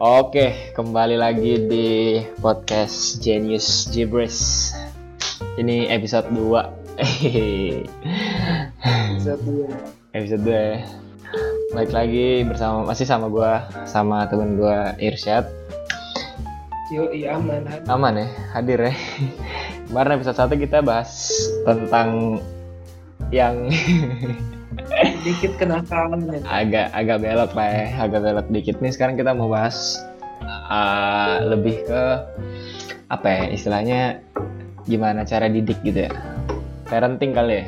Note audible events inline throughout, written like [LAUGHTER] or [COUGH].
Oke, kembali lagi di podcast Genius Gibres. Ini episode 2. Episode dua. episode 2 ya. Balik lagi bersama masih sama gua, sama temen gua Irsyad. Yo, iya aman. Had. Aman ya, hadir ya. Kemarin episode 1 kita bahas tentang yang Dikit kenakalan ya. agak agak belok lah ya, agak belok dikit nih. Sekarang kita mau bahas uh, lebih ke apa ya istilahnya gimana cara didik gitu ya. Parenting kali ya.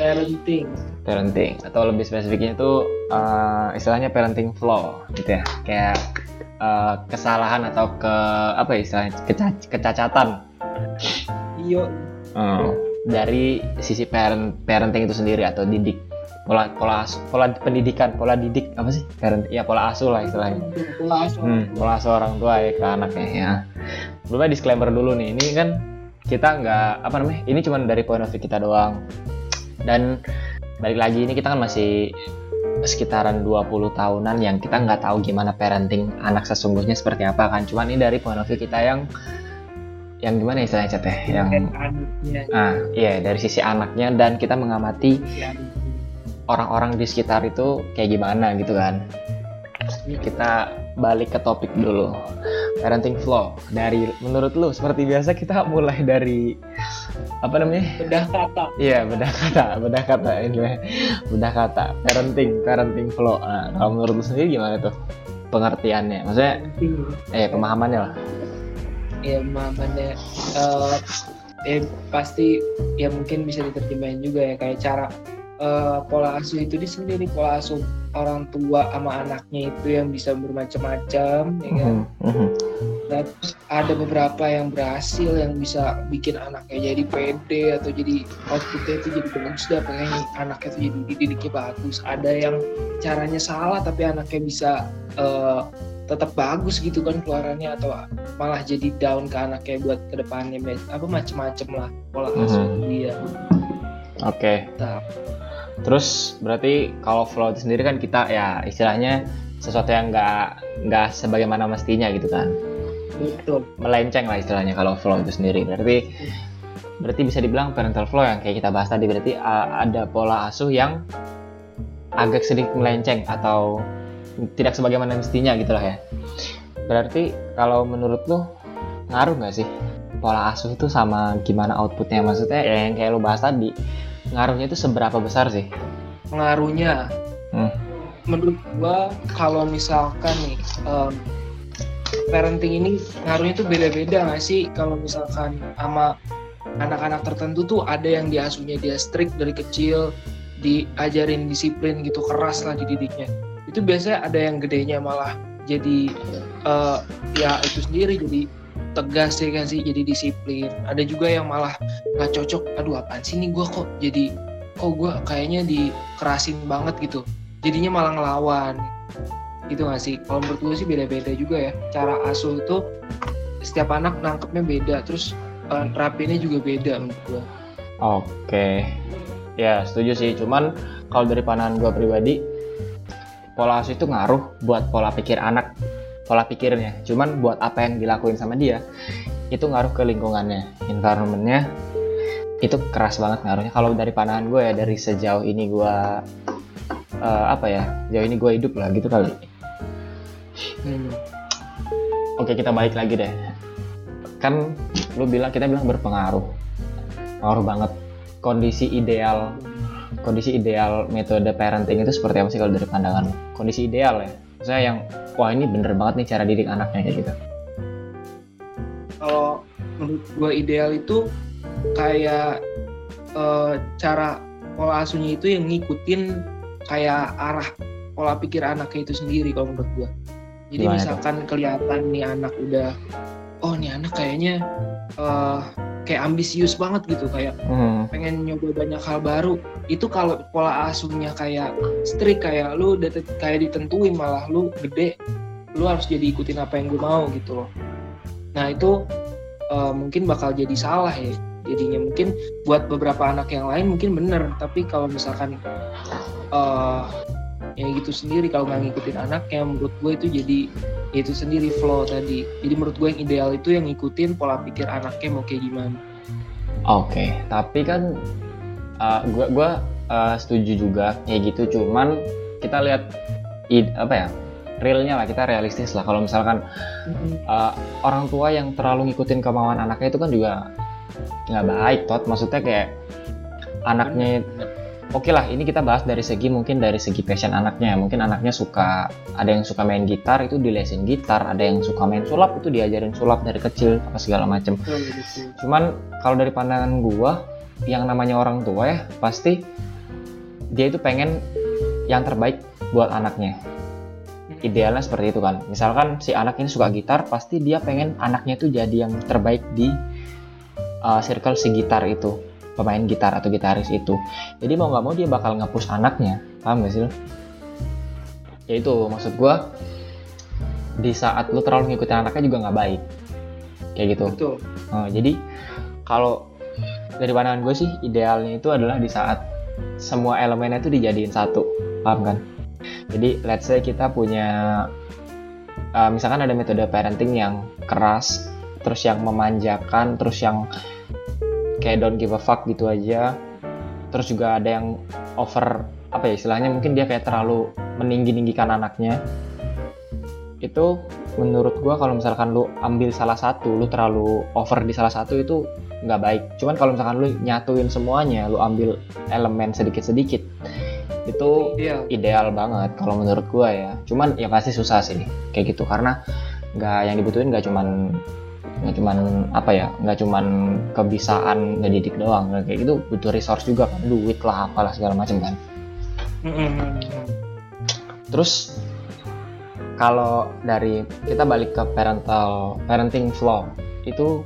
Parenting. parenting atau lebih spesifiknya itu uh, istilahnya parenting flaw gitu ya kayak uh, kesalahan atau ke apa ya istilahnya keca- kecacatan Iyo. uh, dari sisi parent parenting itu sendiri atau didik pola pola pola pendidikan pola didik apa sih parent ya pola asuh lah istilahnya Pola asuh. hmm, pola asuh orang tua ya ke anaknya ya sebelumnya disclaimer dulu nih ini kan kita nggak apa namanya ini cuma dari point of view kita doang dan balik lagi ini kita kan masih sekitaran 20 tahunan yang kita nggak tahu gimana parenting anak sesungguhnya seperti apa kan cuman ini dari point of view kita yang yang gimana istilahnya Cet, ya? yang ah iya dari sisi anaknya dan kita mengamati Ya. Orang-orang di sekitar itu kayak gimana gitu kan. Kita balik ke topik dulu. Parenting flow dari menurut lu seperti biasa kita mulai dari apa namanya? Bedah kata. iya bedah kata bedah kata ini. Bedah kata. Parenting parenting flow nah, kalau menurut lu sendiri gimana tuh pengertiannya? Maksudnya eh pemahamannya lah. Ya mamanya. eh eh, pasti ya mungkin bisa diterjemahin juga ya kayak cara eh, pola asuh itu di sendiri pola asuh orang tua sama anaknya itu yang bisa bermacam-macam ya kan? Mhm, mhm. Nah, terus ada beberapa yang berhasil yang bisa bikin anaknya jadi pede atau jadi outputnya itu jadi bagus dah. Pengen anaknya itu jadi dididiknya bagus. Ada yang caranya salah tapi anaknya bisa eh, tetap bagus gitu kan keluarannya atau malah jadi down ke anaknya buat ke depannya apa macem-macem lah pola asuh Mhm. dia. Oke. Nah, Terus berarti kalau flow itu sendiri kan kita ya istilahnya sesuatu yang nggak nggak sebagaimana mestinya gitu kan. Betul. Melenceng lah istilahnya kalau flow itu sendiri. Berarti berarti bisa dibilang parental flow yang kayak kita bahas tadi berarti ada pola asuh yang agak sedikit melenceng atau tidak sebagaimana mestinya gitu lah ya. Berarti kalau menurut lu ngaruh nggak sih pola asuh itu sama gimana outputnya? Maksudnya ya yang kayak lu bahas tadi ngaruhnya itu seberapa besar sih? Pengaruhnya Hmm. menurut gua kalau misalkan nih em, parenting ini ngaruhnya tuh beda-beda nggak sih? Kalau misalkan sama anak-anak tertentu tuh ada yang diasuhnya dia strict dari kecil diajarin disiplin gitu keras lah dididiknya itu biasanya ada yang gedenya malah jadi eh, ya itu sendiri jadi tegas ya kan sih jadi disiplin. Ada juga yang malah nggak cocok aduh apaan sih nih gue kok jadi kok gue kayaknya dikerasin banget gitu. Jadinya malah ngelawan. Gitu gak sih? Kalau menurut gue sih beda-beda juga ya. Cara asuh itu setiap anak nangkepnya beda terus nerapinnya juga beda menurut gue Oke, ya setuju sih. Cuman kalau dari pandangan gue pribadi, pola asuh itu ngaruh buat pola pikir anak, pola pikirnya. Cuman buat apa yang dilakuin sama dia, itu ngaruh ke lingkungannya, environmentnya. Itu keras banget ngaruhnya. Kalau dari pandangan gue ya, dari sejauh ini gue eh, apa ya, sejauh ini gue hidup lah gitu kali. hmm. Oke kita balik lagi deh. Kan lu bilang kita bilang berpengaruh, pengaruh banget. Kondisi ideal, kondisi ideal metode parenting itu seperti apa sih kalau dari pandangan? Kondisi ideal ya, saya yang wah ini bener banget nih cara didik anaknya kayak gitu. kalau menurut gue ideal itu kayak eh, cara pola asuhnya itu yang ngikutin kayak arah pola pikir anaknya itu sendiri kalau menurut gue. Jadi Gimana misalkan kelihatan nih anak udah, oh nih anak kayaknya eh, kayak ambisius banget gitu kayak Hmm, pengen nyoba banyak hal baru. Itu kalau pola asuhnya kayak strict kayak lu kayak ditentuin malah lu gede, lu harus jadi ikutin apa yang gue mau gitu loh. Nah itu eh, mungkin bakal jadi salah ya jadinya mungkin buat beberapa anak yang lain mungkin bener tapi kalau misalkan eh ya gitu sendiri kalau nggak ngikutin anaknya menurut gue itu jadi itu sendiri flow tadi. Jadi menurut gue yang ideal itu yang ngikutin pola pikir anaknya mau kayak gimana. Oke tapi kan uh, gua gua uh, setuju juga kayak gitu. Cuman kita lihat id, apa ya realnya lah kita realistis lah. Kalau misalkan uh, orang tua yang terlalu ngikutin kemauan anaknya itu kan juga nggak baik tot. Maksudnya kayak anaknya oke okay lah ini kita bahas dari segi mungkin dari segi passion anaknya mungkin anaknya suka ada yang suka main gitar itu dilesin gitar. Ada yang suka main sulap itu diajarin sulap dari kecil apa segala macem. Cuman kalau dari pandangan gua yang namanya orang tua ya pasti dia itu pengen yang terbaik buat anaknya. Idealnya seperti itu kan. Misalkan si anak ini suka gitar pasti dia pengen anaknya itu jadi yang terbaik di uh, circle si gitar itu pemain gitar atau gitaris itu. Jadi mau nggak mau dia bakal ngapus anaknya. Paham gak sih lo? ya itu maksud gue di saat lu terlalu ngikutin anaknya juga nggak baik. Kayak gitu. Betul. Uh, jadi kalau dari pandangan gue sih idealnya itu adalah di saat semua elemennya itu dijadiin satu. Paham kan? Jadi let's say kita punya uh, misalkan ada metode parenting yang keras terus yang memanjakan terus yang kayak don't give a fuck gitu aja. Terus juga ada yang over apa ya istilahnya mungkin dia kayak terlalu meninggi-ninggikan anaknya. Itu menurut gua kalau misalkan lu ambil salah satu lu terlalu over di salah satu itu nggak baik. Cuman kalau misalkan lu nyatuin semuanya lu ambil elemen sedikit-sedikit itu Ideal. ideal banget kalau menurut gua ya. Cuman ya pasti susah sih kayak gitu. Karena nggak yang dibutuhin nggak cuman nggak cuman apa ya nggak cuman kebisaan ngedidik doang kayak gitu butuh resource juga kan duit lah apalah segala macam kan. Terus kalau dari kita balik ke parental parenting flaw itu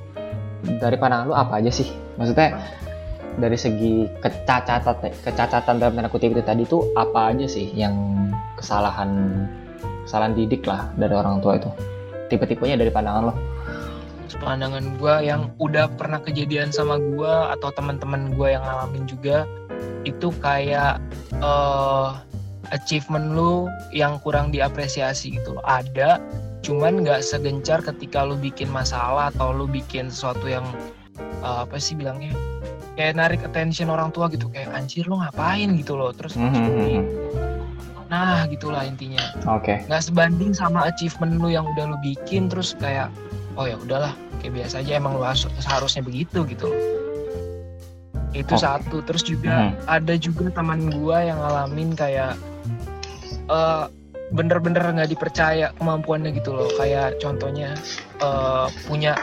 dari pandangan lu apa aja sih? Maksudnya dari segi kecacatan kecacatan dalam tanda kutip itu tadi itu apa aja sih yang kesalahan kesalahan didik lah dari orang tua itu? Tipe-tipenya dari pandangan lo pandangan gue yang udah pernah kejadian sama gue atau teman-teman gue yang ngalamin juga itu kayak uh, achievement lu yang kurang diapresiasi gitu loh ada cuman nggak segencar ketika lu bikin masalah atau lu bikin sesuatu yang uh, apa sih bilangnya kayak narik attention orang tua gitu kayak anjir lu ngapain gitu loh terus mm -hmm. nah gitulah intinya oke okay. nggak sebanding sama achievement lu yang udah lu bikin terus kayak oh ya udahlah. Kayak biasa aja emang lu seharusnya begitu gitu. Loh itu okay. satu. Terus juga hmm. ada juga teman gua yang ngalamin kayak uh, bener-bener nggak dipercaya kemampuannya gitu loh. Kayak contohnya uh, punya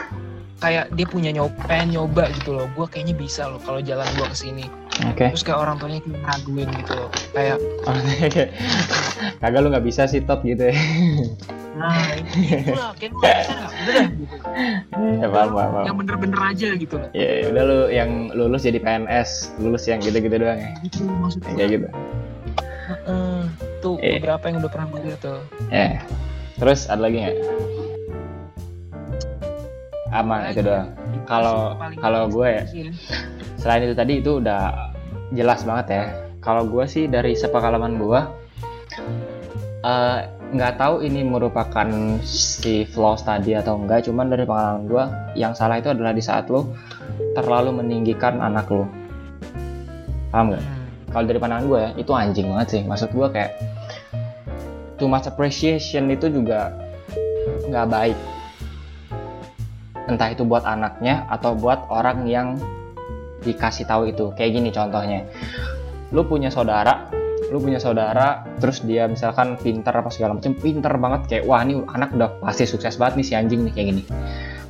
kayak dia punya nyoba pengen nyoba gitu loh. Gue kayaknya bisa loh kalau jalan gue ke sini okay. terus kayak orang tuanya kayak ngeraguin gitu. Loh kayak kagak lu nggak bisa sih top gitu ya. Nah itu lah bisa udah dah gitu. Ya paham paham yang bener-bener aja gitu. Loh ya udah lu yang lulus jadi PNS lulus yang gitu-gitu doang ya? Gitu maksudnya kayak gitu. Uh, tuh eh. beberapa yang udah pernah gue tuh. Ya yeah. terus ada lagi nggak? Aman itu doang. kalau kalau gue ya selain itu tadi itu udah jelas banget ya. Kalau gue sih dari sepengalaman gue nggak uh, tahu ini merupakan si flaws tadi atau enggak cuman dari pengalaman gue yang salah itu adalah di saat lo terlalu meninggikan anak lo paham nggak? Hmm. kalau dari pandangan gue ya itu anjing banget sih. Maksud gue kayak too much appreciation itu juga nggak baik. Entah itu buat anaknya atau buat orang yang dikasih tahu itu. Kayak gini contohnya. Lu punya saudara lu punya saudara terus dia misalkan pinter apa segala macam pinter banget kayak wah ini anak udah pasti sukses banget nih si anjing nih kayak gini.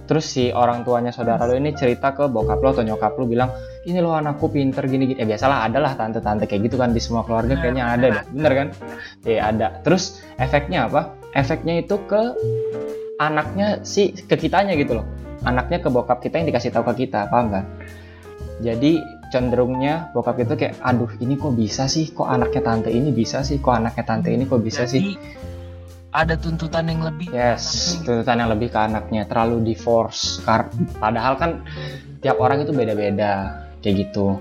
Terus si orang tuanya saudara lu ini cerita ke bokap lo atau nyokap lu bilang ini lo anakku pinter gini gini. Ya biasalah ada lah tante-tante kayak gitu kan di semua keluarga kayaknya ada deh. Bener kan? Ya ada. Terus efeknya apa? Efeknya itu ke anaknya si ke kitanya gitu loh. Anaknya ke bokap kita yang dikasih tahu ke kita paham kan jadi cenderungnya bokap itu kayak aduh ini kok bisa sih? Kok anaknya tante ini bisa sih? Kok anaknya tante ini kok bisa Jadi, sih? ada tuntutan yang lebih yes tuntutan yang lebih ke anaknya. Terlalu di force padahal kan tiap orang itu beda-beda kayak gitu.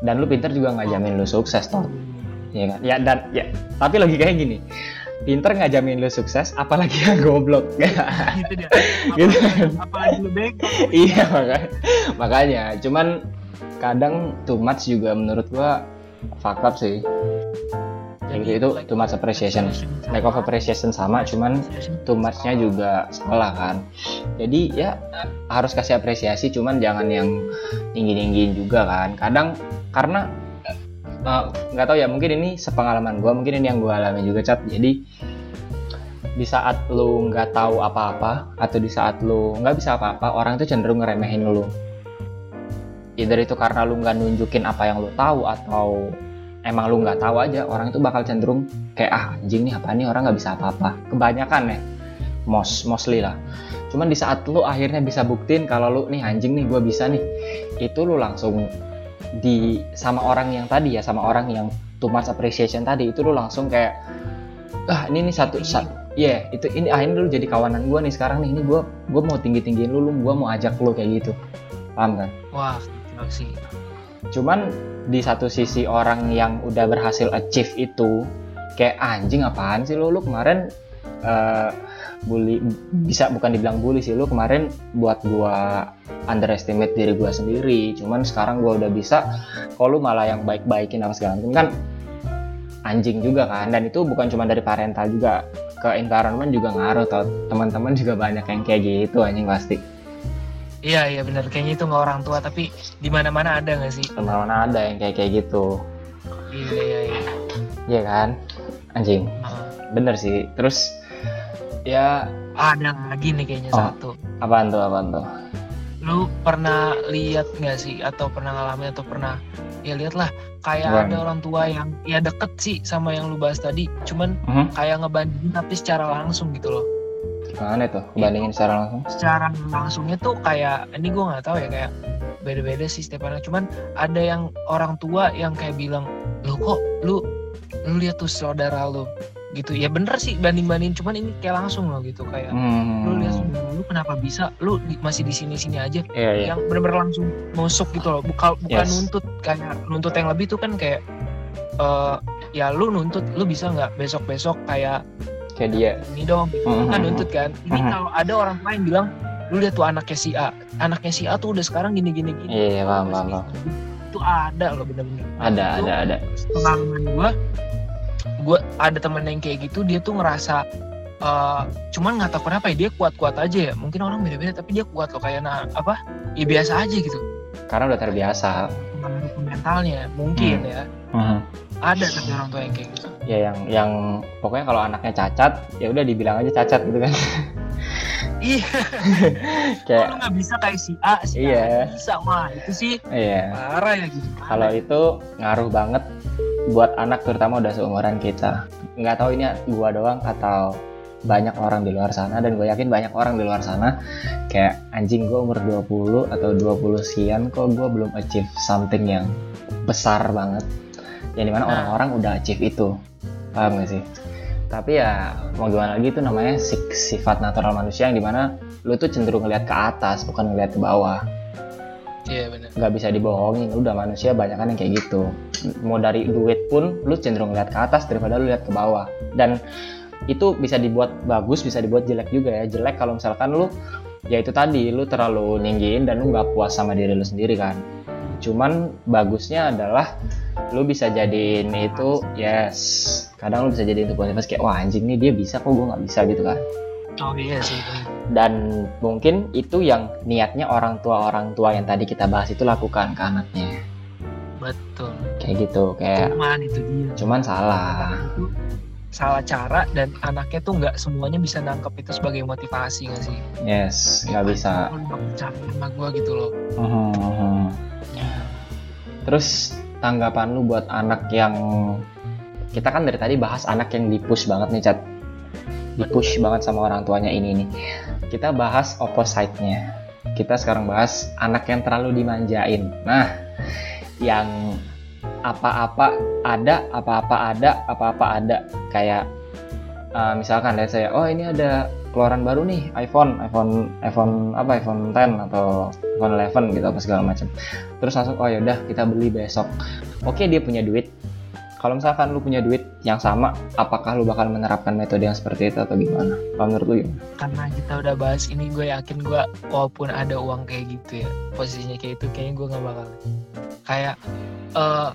Dan lu pinter juga nggak jamin lu sukses toh. Ya kan ya dan ya tapi logikanya gini pinter nggak jamin lu sukses apalagi yang goblok. [LAUGHS] [LAUGHS] Gitu dia. Gitu. apalagi, apalagi lu bego. [LAUGHS] Iya makanya. Makanya cuman kadang too much juga menurut gua fuck up sih. Gitu itu too much appreciation. lack of appreciation sama cuman too much-nya juga salah kan. Jadi ya harus kasih apresiasi cuman jangan yang tinggi-tinggiin juga kan. Kadang karena eh, nggak tahu ya mungkin ini sepengalaman gua mungkin ini yang gua alami juga cat. Jadi di saat lu nggak tahu apa-apa atau di saat lu nggak bisa apa-apa orang itu cenderung ngeremehin lu. Either itu karena lu nggak nunjukin apa yang lu tahu atau emang lu nggak tahu aja orang itu bakal cenderung kayak ah anjing nih apa nih? Orang nggak bisa apa-apa. Kebanyakan ya most mostly lah. Cuman di saat lu akhirnya bisa buktiin kalau lu nih anjing nih gue bisa nih. Itu lu langsung di sama orang yang tadi ya sama orang yang too much appreciation tadi itu lu langsung kayak ah ini nih satu sa- Iya, itu ini akhirnya lu jadi kawanan gue nih sekarang nih. Ini gue gue mau tinggi tinggiin lu, lu gue mau ajak lu kayak gitu. Paham kan? wah sih Cuman di satu sisi orang yang udah berhasil achieve itu kayak anjing apaan sih lu lu kemarin eh, bully bisa bukan dibilang bully sih lu kemarin buat gua underestimate diri gua sendiri. Cuman sekarang gua udah bisa kalau lu malah yang baik-baikin apa segala macam. Kan anjing juga kan dan itu bukan cuma dari parental juga ke environment juga ngaruh tau. Teman-teman juga banyak yang kayak gitu anjing pasti. Iya iya benar kayaknya itu nggak orang tua tapi di mana mana ada nggak sih? Teman-teman ada yang kayak kayak gitu. Iya iya iya. Iya kan? Anjing. Bener sih. Terus ya ada lagi nih kayaknya Oh. satu. Apaan tuh apaan tuh? Lu pernah lihat nggak sih? Atau pernah ngalamin atau pernah? Ya lihat lah kayak Apaan? ada orang tua yang ya deket sih sama yang lu bahas tadi. Cuman Mhm. kayak ngebandingin tapi secara langsung gitu loh. Gimana tuh? Bandingin secara langsung? secara langsungnya tuh kayak ini gue nggak tahu ya kayak beda-beda sih setiap anak cuman ada yang orang tua yang kayak bilang lu kok lu lu lihat tuh saudara lu gitu. Ya bener sih banding bandingin cuman ini kayak langsung loh gitu kayak lu lihat hmm. lu kenapa bisa? Lu di- masih di sini sini aja. Iya iya. Yang benar-benar langsung nusuk gitu loh. Bukan bukan Yes. nuntut kayak nuntut yang lebih tuh kan kayak eh ya lu nuntut lu bisa nggak besok besok kayak kayak dia. ini dong gitu. Mhm. kan nuntut kan. Ini Mhm. kalau ada orang lain bilang lu lihat tuh anaknya si A anaknya si A tuh udah sekarang gini gini. Gini iya iya, paham paham paham. itu ada loh bener-bener. Ada Itu ada ada. Pengalaman gua gua ada temen yang kayak gitu dia tuh ngerasa eh cuman nggak tahu kenapa ya dia kuat-kuat aja ya. Mungkin orang beda-beda tapi dia kuat loh kayak nah apa ya biasa aja gitu. Karena udah terbiasa. Mentalnya mungkin Hmm. ya. Mhm. ada tapi orang tua yang kayak gitu. Ya yang yang pokoknya kalau anaknya cacat ya udah dibilang aja cacat gitu kan. Iya. [LAUGHS] Kayak nggak bisa kayak si A si A Iya. nggak bisa. Mah itu sih iya. parah ya gitu kalau itu ngaruh banget buat anak terutama udah seumuran kita. Nggak tahu ini gua doang atau banyak orang di luar sana dan gue yakin banyak orang di luar sana kayak anjing gue umur 20 atau 20 sekian kok gue belum achieve something yang besar banget. Yang di mana Nah. orang-orang udah achieve itu. Paham gak sih? Tapi ya mau gimana lagi itu namanya si- sifat natural manusia yang di mana lu tuh cenderung ngeliat ke atas bukan ngeliat ke bawah iya benar nggak bisa dibohongin. Udah manusia banyak kan yang kayak gitu. Mau dari duit pun lu cenderung lihat ke atas daripada lu lihat ke bawah. Dan itu bisa dibuat bagus bisa dibuat jelek juga ya. Jelek kalau misalkan lu ya itu tadi lu terlalu ninggiin dan lu nggak puas sama diri lu sendiri kan. Cuman bagusnya adalah lu bisa jadiin itu yes. Kadang lu bisa jadiin itu positif. Kayak wah anjing nih dia bisa kok gue nggak bisa gitu kan oh iya sih bener. dan mungkin itu yang niatnya orang tua orang tua yang tadi kita bahas itu lakukan ke anaknya. Betul. Kayak gitu kayak cuman itu dia. cuman salah. Itu salah cara dan anaknya tuh nggak semuanya bisa nangkep itu sebagai motivasi nggak sih? Yes nggak bisa. Percaya sama gue gitu loh. Mhm, mhm. terus tanggapan lu buat anak yang kita kan dari tadi bahas anak yang dipush banget nih cat dipush banget sama orang tuanya ini nih. Kita bahas opposite-nya. Kita sekarang bahas anak yang terlalu dimanjain. Nah yang apa-apa ada apa-apa ada apa-apa ada. Kayak uh, misalkan lihat saya oh ini ada keluaran baru nih iPhone iPhone iPhone apa iPhone 10 atau iPhone 11 gitu apa segala macam. Terus langsung oh yaudah kita beli besok. Oke dia punya duit kalau misalkan lu punya duit yang sama apakah lu bakal menerapkan metode yang seperti itu atau gimana? Kalau menurut lu gimana? Karena kita udah bahas ini gue yakin gue walaupun ada uang kayak gitu ya posisinya kayak itu kayaknya gue nggak bakal. Kayak uh,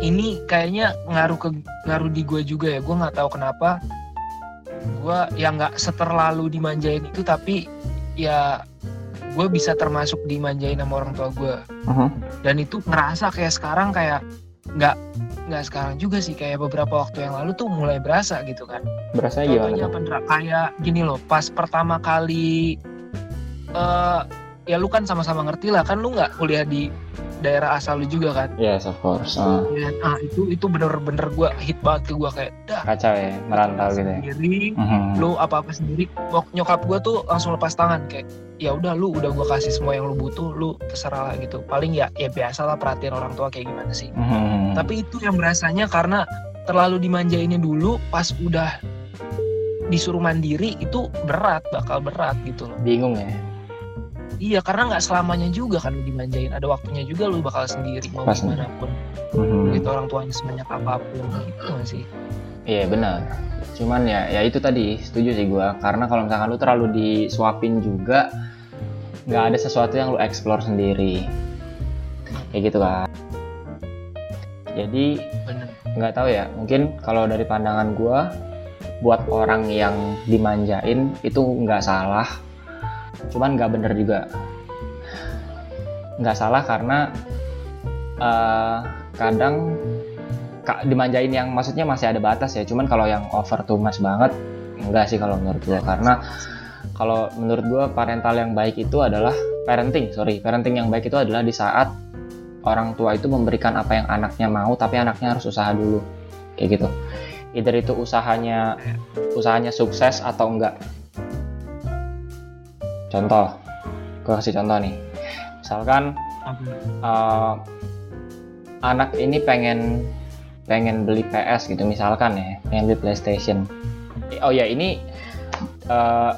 ini kayaknya ngaruh ke ngaruh di gue juga ya gue nggak tahu kenapa. Gue yang nggak seterlalu dimanjain itu tapi ya gue bisa termasuk dimanjain sama orang tua gue uh-huh. dan itu ngerasa kayak sekarang kayak nggak nggak sekarang juga sih kayak beberapa waktu yang lalu tuh mulai berasa gitu kan. Berasa gimana kayak gini loh pas pertama kali uh, ya lu kan sama-sama ngerti lah kan lu nggak kuliah di daerah asal lu juga kan? Yes of course uh. Ya, nah itu itu bener-bener gue hit banget ke gue kayak dah kacau ya merantau gitu ya. sendiri uh-huh. lu apa-apa sendiri. Nyokap gue tuh langsung lepas tangan kayak ya udah lu udah gue kasih semua yang lu butuh lu terserah lah gitu. Paling ya ya biasa lah perhatian orang tua kayak gimana sih uh-huh. tapi itu yang berasanya karena terlalu dimanjainnya dulu pas udah disuruh mandiri itu berat bakal berat gitu loh bingung ya Iya karena nggak selamanya juga kan lu dimanjain. Ada waktunya juga lu bakal sendiri mau Pas gimana pun. Mm-hmm. Gitu orang tuanya sebanyak apa pun gitu sih. Iya benar. Cuman ya ya itu tadi setuju sih gue karena kalau misalkan lu terlalu disuapin juga nggak ada sesuatu yang lu explore sendiri. Kayak gitu kan. Jadi nggak tahu ya mungkin kalau dari pandangan gue buat orang yang dimanjain itu nggak salah. Cuman nggak bener juga. Nggak salah karena uh, kadang kak dimanjain yang maksudnya masih ada batas ya. Cuman kalau yang over too much banget enggak sih kalau menurut gue karena kalau menurut gue parental yang baik itu adalah parenting sorry. Parenting yang baik itu adalah di saat orang tua itu memberikan apa yang anaknya mau tapi anaknya harus usaha dulu. Kayak gitu. Either itu usahanya usahanya sukses atau enggak. Contoh. Gue kasih contoh nih. Misalkan uh, anak ini pengen pengen beli PS gitu misalkan ya. Pengen beli PlayStation. Oh ya ini uh,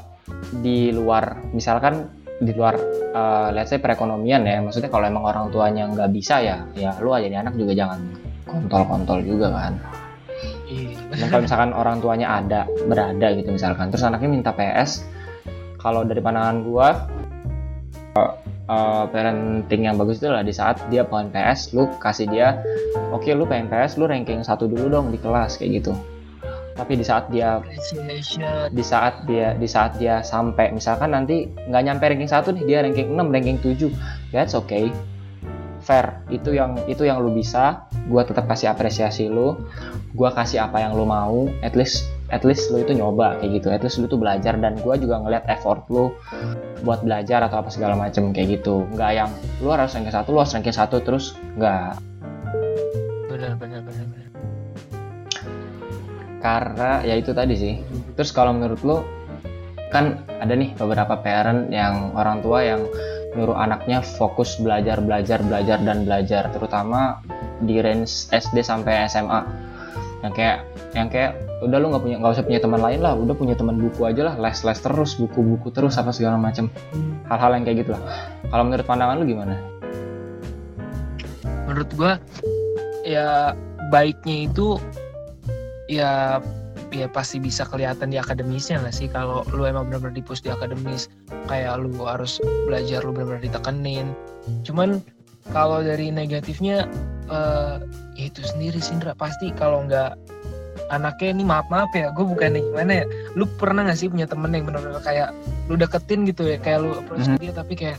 di luar misalkan di luar uh, let's say perekonomian ya maksudnya kalau emang orang tuanya nggak bisa ya ya lu aja anak juga jangan kontol-kontol juga kan iya. kalau misalkan orang tuanya ada berada gitu misalkan terus anaknya minta PS kalau dari pandangan gua uh, uh, parenting yang bagus itu adalah di saat dia pengen PS lu kasih dia oke okay, lu pengen PS lu ranking satu dulu dong di kelas kayak gitu tapi di saat dia di saat dia di saat dia sampai misalkan nanti nggak nyampe ranking satu nih dia ranking 6 ranking 7 that's okay. Fair. Itu yang itu yang lu bisa. Gua tetap kasih apresiasi lu. Gua kasih apa yang lu mau. At least at least lu itu nyoba kayak gitu. At least lu tuh belajar dan gue juga ngeliat effort lu buat belajar atau apa segala macem kayak gitu. Nggak yang lu harus ranking satu lu harus ranking satu terus nggak. Benar benar benar karena ya itu tadi sih. Terus kalau menurut lu kan ada nih beberapa parent yang orang tua yang nyuruh anaknya fokus belajar belajar belajar dan belajar. Terutama di range SD sampai SMA yang kayak yang kayak udah lu nggak punya nggak usah punya teman lain lah. Udah punya teman buku aja lah. Les les terus buku buku terus apa segala macam hal-hal yang kayak gitu lah. Kalau menurut pandangan lu gimana? Menurut gua ya baiknya itu ya ya pasti bisa kelihatan di akademisnya nggak sih? Kalau lu emang benar-benar dipus di akademis kayak lu harus belajar lu benar-benar ditekenin. Cuman kalau dari negatifnya uh, ya itu sendiri Sindra. Pasti kalau nggak anaknya ini maaf maaf ya gue bukannya gimana ya? Lu pernah gak sih punya temen yang benar-benar kayak lu deketin gitu ya? Kayak lu approach mm-hmm. dia tapi kayak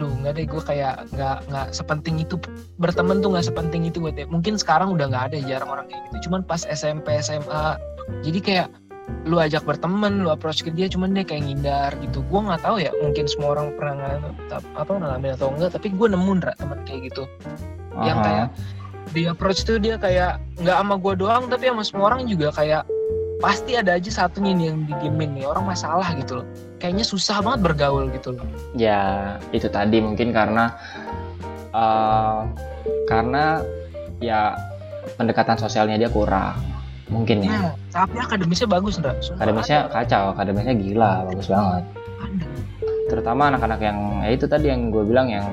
aduh nggak deh gue kayak nggak nggak sepenting itu. Berteman tuh nggak sepenting itu buat ya mungkin sekarang udah nggak ada jarang orang kayak gitu. Cuman pas SMP SMA jadi kayak lu ajak berteman lu approach ke dia cuman dia kayak ngindar gitu. Gue nggak tahu ya mungkin semua orang pernah ngalamin apa ngalamin atau enggak tapi gue nemu teman kayak gitu. Uh-huh. yang kayak di approach tuh dia kayak nggak sama gue doang tapi sama semua orang juga kayak pasti ada aja satunya nih yang didiemin nih. Orang masalah gitu loh. Kayaknya susah banget bergaul gitu loh. Ya itu tadi mungkin karena uh, karena ya pendekatan sosialnya dia kurang mungkin ya. Nah, tapi akademisnya bagus enggak akademisnya ada. kacau akademisnya gila bagus banget. Ada. terutama anak-anak yang ya itu tadi yang gue bilang yang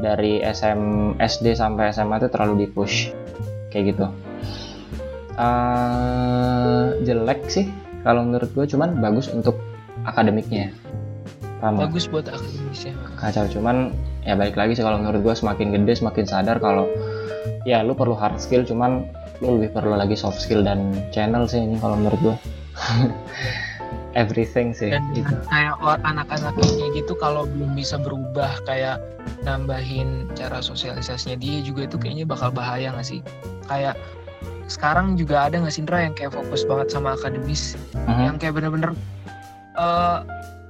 dari SM SD sampai SMA itu terlalu di push kayak gitu Eh, jelek sih kalau menurut gue cuman bagus untuk akademiknya paham nggak? bagus buat akademisnya kacau cuman ya balik lagi sih kalau menurut gue semakin gede semakin sadar kalau ya lu perlu hard skill cuman lu lebih perlu lagi soft skill dan channel sih ini kalau menurut gue [LAUGHS] everything sih dan gitu. kayak anak-anak ini gitu kalau belum bisa berubah kayak nambahin cara sosialisasinya dia juga itu kayaknya bakal bahaya nggak sih? Kayak sekarang juga ada nggak sih Indra yang kayak fokus banget sama akademis Mhm. yang kayak bener-bener eh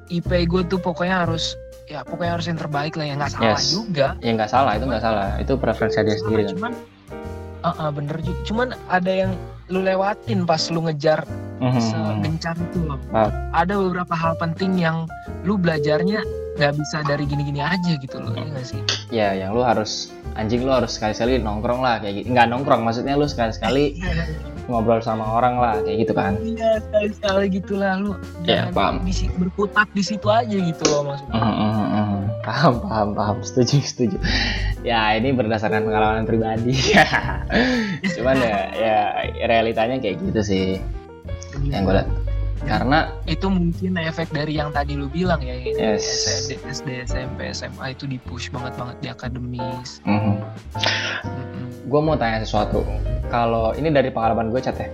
IP gue tuh pokoknya harus ya pokoknya harus yang terbaik lah ya nggak salah Yes. juga ya nggak salah itu nggak salah itu preferensi dia sendiri kan cuman eh, eh, bener juga cuman ada yang lu lewatin pas lu ngejar Mhm. segencar itu loh. Ah. Ada beberapa hal penting yang lu belajarnya nggak bisa dari gini-gini aja gitu loh, ya nggak sih? ya yang lu harus anjing lu harus sekali-sekali nongkrong lah kayak gitu nggak nongkrong maksudnya lu sekali-sekali [LAUGHS] ngobrol sama orang lah kayak gitu kan Iya sekali-sekali gitu lah lu. Ya, paham. di berkutat di situ aja gitu loh maksudnya. Mhm, mhm. paham paham paham setuju setuju ya ini berdasarkan pengalaman pribadi [LAUGHS] cuman ya ya realitanya kayak gitu sih yang gue lihat karena Itu mungkin efek dari yang tadi lu bilang ya, yang Yes. SD, SD, SMP, SMA itu di push banget banget di akademis. mhm. Mm-mm. gue mau tanya sesuatu kalau ini dari pengalaman gue cat ya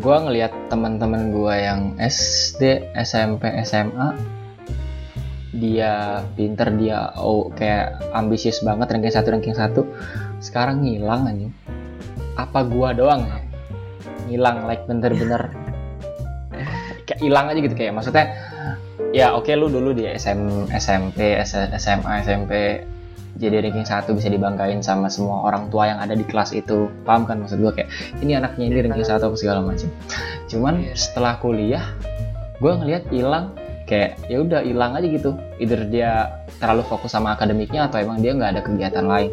gue ngelihat teman-teman gue yang SD SMP SMA dia pinter dia oh kayak ambisius banget ranking satu ranking satu sekarang ngilang anjing apa gua doang ya ngilang like bener-bener [LAUGHS] hilang aja gitu kayak maksudnya ya oke lu dulu di SM, SMP SMA SMP jadi ranking satu bisa dibanggain sama semua orang tua yang ada di kelas itu. Paham kan maksud gua? Kayak ini anaknya ini ranking satu apa segala macam cuman Iya. setelah kuliah gua ngelihat hilang kayak ya udah hilang aja gitu. Either dia terlalu fokus sama akademiknya atau emang dia nggak ada kegiatan lain.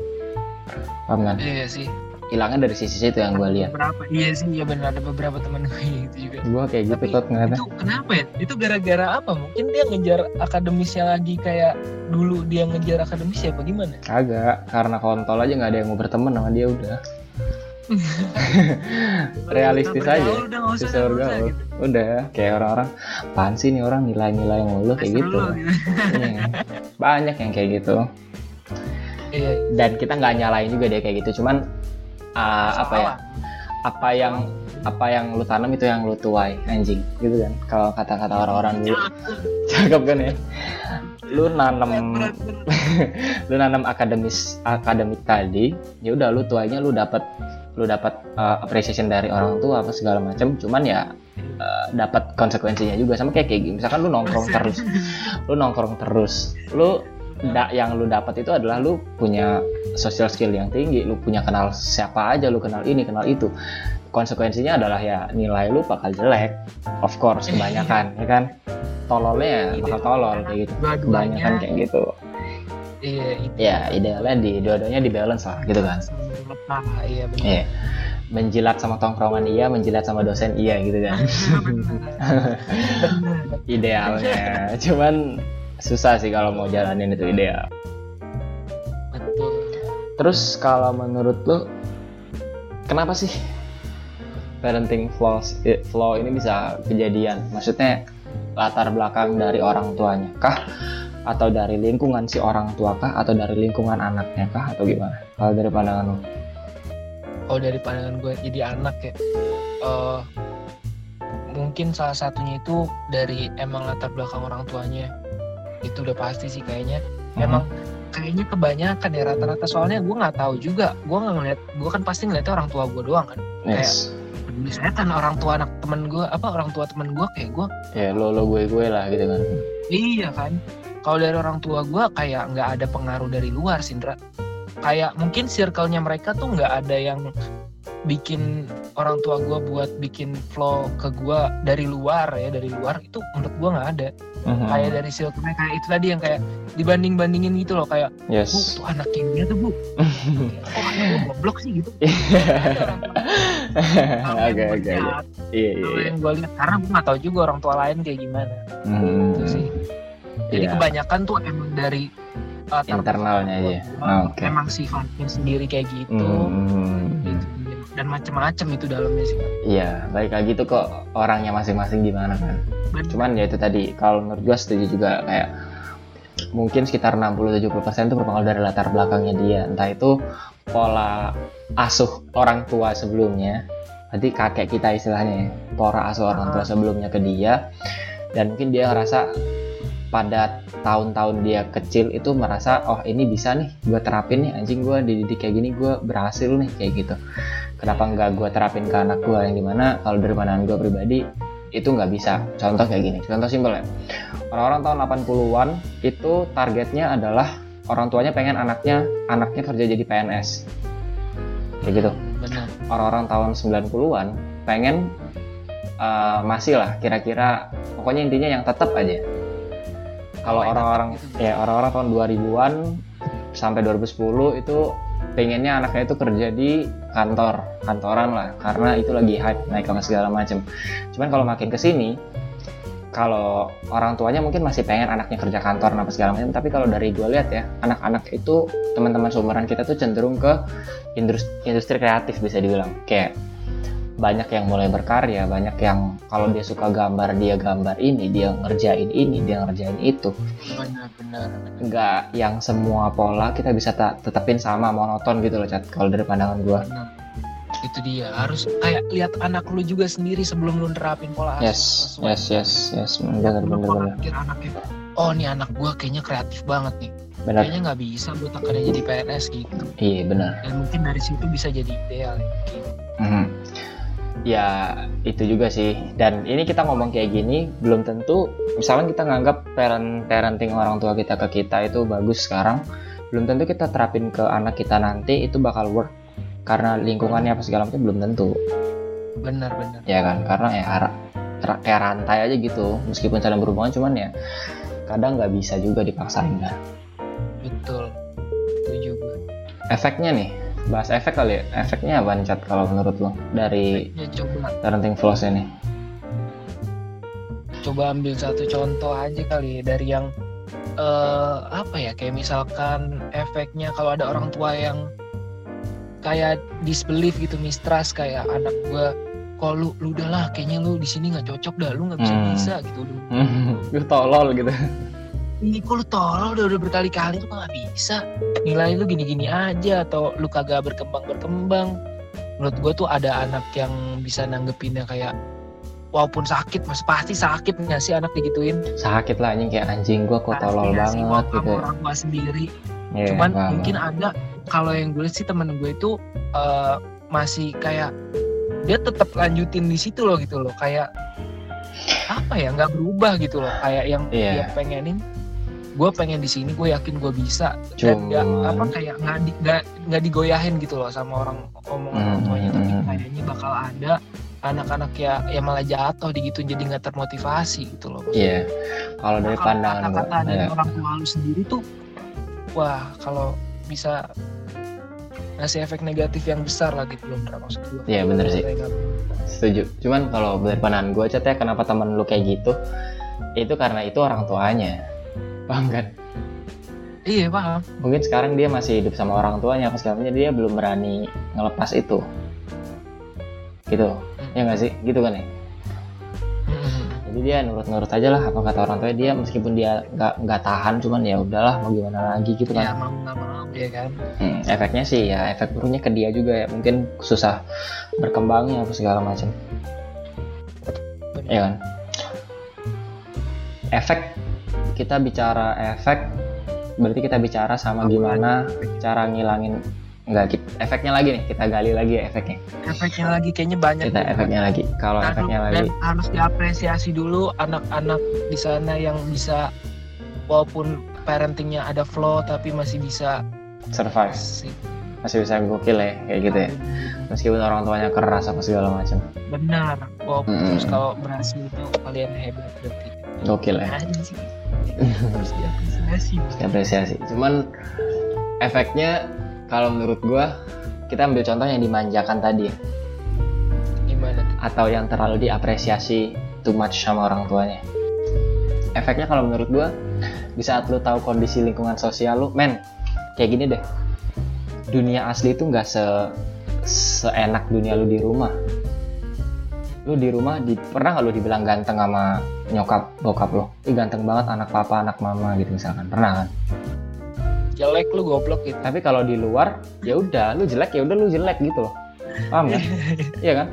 Paham kan? Iya sih. Hilangnya dari sisi situ yang gue lihat Beberapa iya sih, iya benar ada beberapa teman gue gitu juga. gue kayak gitu Tapi tot itu kenapa ya? Itu gara-gara apa? Mungkin dia ngejar akademisnya lagi kayak dulu dia ngejar akademis ya apa gimana? kagak karena kontol aja nggak ada yang mau berteman sama dia udah [LAUGHS] realistis Udah aja bergaul, Udah usah, usah, gitu. udah kayak orang-orang apaan sih nih orang nilai-nilai mulu kayak gitu gitu. Iya. banyak yang kayak gitu Iya. dan kita nggak nyalain juga dia kayak gitu cuman uh, apa ya? Apa yang apa yang lu tanam itu yang lu tuai anjing. Gitu kan kalau kata-kata orang-orang dulu. [LAUGHS] Cakep kan ya? Lu nanam [LAUGHS] lu nanam akademis akademik tadi ya udah lu tuainya lu dapat lu dapat uh, appreciation dari orang tua apa segala macam cuman ya uh, dapat konsekuensinya juga sama kayak kayak gini misalkan lu nongkrong terus [LAUGHS] lu nongkrong terus lu da- yang lu dapat itu adalah lu punya social skill yang tinggi lu punya kenal siapa aja lu kenal ini kenal itu. Konsekuensinya adalah ya nilai lu bakal jelek of course kebanyakan ya kan? Tololnya ya bakal tolol kayak gitu. kebanyakan Dua-duanya. kayak gitu. Iya, ya idealnya di dua-duanya di balance lah gitu kan? Iya benar. Iya. menjilat sama tongkrongan iya menjilat sama dosen iya gitu kan? [LAUGHS] [LAUGHS] Idealnya. [LAUGHS] Cuman susah sih kalau mau jalanin itu ideal Betul. terus kalau menurut lu kenapa sih parenting flaws eh, flaw ini bisa kejadian maksudnya latar belakang dari orang tuanya kah atau dari lingkungan si orang tua kah atau dari lingkungan anaknya kah atau gimana kalau dari pandangan lu Oh dari pandangan gue jadi anak ya. eh, mungkin salah satunya itu dari emang latar belakang orang tuanya. Itu udah pasti sih kayaknya. Hmm. Emang kayaknya kebanyakan ya rata-rata soalnya gue nggak tahu juga. Gue nggak ngeliat. Gue kan pasti ngeliatnya orang tua gue doang kan. yes Peduli setan orang tua anak temen gue apa orang tua temen gue kayak gue. ya lo lo gue gue lah gitu kan Iya kan. Kalau dari orang tua gue kayak nggak ada pengaruh dari luar Sindra. Kayak mungkin circle-nya mereka tuh nggak ada yang bikin orang tua gue buat bikin flow ke gue dari luar ya dari luar itu menurut gue nggak ada Mhm. kayak dari circle kayak itu tadi yang kayak dibanding bandingin gitu loh kayak bu yes tuh anak dia tuh bu [LAUGHS] kok anak gue goblok sih gitu [LAUGHS] oke oke oke. iya iya iya. yang gue lihat karena gue nggak tahu juga orang tua lain kayak gimana Hmm. itu sih jadi Iya. kebanyakan tuh emang dari latar internalnya aja belakang. Ah, oke emang sifatnya sendiri kayak gitu Hmm, gitu. Dan macam-macam itu dalamnya sih. Iya, baik lagi tuh kok orangnya masing-masing gimana kan. Cuman ya itu tadi, kalau menurut gua setuju juga kayak mungkin sekitar 60-70% itu berpengaruh dari latar belakangnya dia. Entah itu pola asuh orang tua sebelumnya, berarti kakek kita istilahnya ya, pola asuh orang tua sebelumnya ke dia, dan mungkin dia ngerasa pada tahun-tahun dia kecil itu merasa oh ini bisa nih gue terapin nih anjing gue dididik kayak gini gue berhasil nih kayak gitu kenapa nggak gue terapin ke anak gue yang di mana kalau dari pandangan gue pribadi itu nggak bisa. Contoh kayak gini contoh simpel ya. Orang-orang tahun 80-an itu targetnya adalah orang tuanya pengen anaknya anaknya kerja jadi PNS kayak gitu. Benar. Orang-orang tahun 90-an pengen uh, masih lah kira-kira pokoknya intinya yang tetap aja. Kalau orang-orang gitu. ya orang-orang tahun 2000-an sampai 2010 itu pengennya anaknya itu kerja di kantor kantoran lah karena itu lagi hype naik apa segala macam cuman kalau makin ke sini kalau orang tuanya mungkin masih pengen anaknya kerja kantor apa segala macam tapi kalau dari gue lihat ya anak-anak itu teman-teman seumuran kita tuh cenderung ke industri, industri kreatif bisa dibilang. Kayak banyak yang mulai berkarya banyak yang kalau dia suka gambar dia gambar ini dia ngerjain ini dia ngerjain itu benar benar benar. nggak yang semua pola kita bisa tetapin sama monoton gitu loh cat kalau dari pandangan gua Benar. itu dia harus kayak lihat anak lu juga sendiri sebelum lu nerapin pola asuh yes langsung yes yes yes benar benar benar anaknya oh nih anak gua kayaknya kreatif banget nih benar kayaknya nggak bisa buat tekannya jadi PNS gitu iya benar dan mungkin dari situ bisa jadi ideal gitu. Mhm. Ya itu juga sih. Dan ini kita ngomong kayak gini belum tentu. Misalnya kita nganggap parent parenting orang tua kita ke kita itu bagus sekarang, belum tentu kita terapin ke anak kita nanti itu bakal work. Karena lingkungannya apa segala macam belum tentu. Benar benar. Ya kan? Karena ya kayak rantai aja gitu. Meskipun saling berhubungan cuman ya kadang nggak bisa juga dipaksain kan betul. Setuju gue efeknya nih bahas efek kali ya. Efeknya apa nih Cat, kalau menurut lo dari ya coba. parenting flows ini? Coba ambil satu contoh aja kali ya, dari yang eh apa ya kayak misalkan efeknya kalau ada orang tua yang kayak disbelief gitu mistrust kayak anak gua kok lu lu udahlah kayaknya lu di sini nggak cocok dah lu nggak bisa Hmm. bisa gitu. Lu [LAUGHS] lu tolol gitu ini kok lu tolol udah udah berkali-kali lu nggak bisa? Nilai lu gini-gini aja atau lu kagak berkembang berkembang. Menurut gua tuh ada anak yang bisa nanggepinnya kayak walaupun sakit mas pasti sakit nggak sih anak digituin? Sakit lah anjing kayak anjing gua kok tolol sih, banget walaupun gitu sama orang tua sendiri. Iya, cuman paham. mungkin ada kalau yang gue sih temen gue itu eh, masih kayak dia tetap lanjutin di situ loh gitu loh. Kayak apa ya nggak berubah gitu loh. Kayak yang Iya. dia pengenin gue pengen di sini gue yakin gue bisa. Dan Cuman- apa kayak nggak di, nggak nggak digoyahin gitu loh sama orang omongan orang tuanya. Tapi Hmm. kayaknya bakal ada anak-anak ya yang malah jatuh di gitu jadi nggak termotivasi gitu loh. Iya. Kalau dari Nah, pandangan kata-kata dari ya, orang tua lu sendiri tuh wah kalau bisa ngasih efek negatif yang besar lah gitu loh maksud gue Iya, bener sih. Nggak- setuju. Cuman kalau dari pandangan gua Cat, ya kenapa temen lu kayak gitu? Itu karena itu orang tuanya paham kan? Iya paham. Mungkin sekarang dia masih hidup sama orang tuanya apa segala dia belum berani ngelepas itu. Gitu ya nggak sih? Gitu kan ya? Mm-mm. jadi dia nurut-nurut aja lah apa kata orang tuanya. Dia meskipun dia nggak nggak tahan cuman ya udahlah mau gimana lagi gitu ya kan mau nggak mau ya kan? Hmm, efeknya sih ya efek buruknya ke dia juga ya. Mungkin susah berkembangnya apa segala macam. Ya kan? Efek kita bicara efek berarti kita bicara sama gimana cara ngilangin enggak ki- efeknya lagi nih kita gali lagi ya efeknya. Efeknya lagi kayaknya banyak kita gitu. efeknya lagi kalau efeknya lagi. harus diapresiasi dulu anak-anak di sana yang bisa walaupun parentingnya ada flow tapi masih bisa survive. sih. Masih bisa gokil ya kayak gitu ya. Meskipun orang tuanya keras apa segala macam. Benar walaupun Mm-mm. terus kalau berhasil itu kalian hebat berarti. Gokil ya harus diapresiasi Bang. apresiasi cuman efeknya kalau menurut gua kita ambil contoh yang dimanjakan tadi. Gimana tuh? Atau yang terlalu diapresiasi too much sama orang tuanya. Efeknya kalau menurut gua di saat lu tahu kondisi lingkungan sosial lu men kayak gini deh. Dunia asli itu nggak se seenak dunia lu di rumah lu di rumah di, pernah nggak lu dibilang ganteng sama nyokap bokap lo ih ganteng banget anak papa anak mama gitu misalkan. Pernah kan? Jelek lu goblok gitu. Tapi kalau di luar ya udah lu jelek ya udah lu jelek gitu loh. Paham kan? [LAUGHS] Iya kan?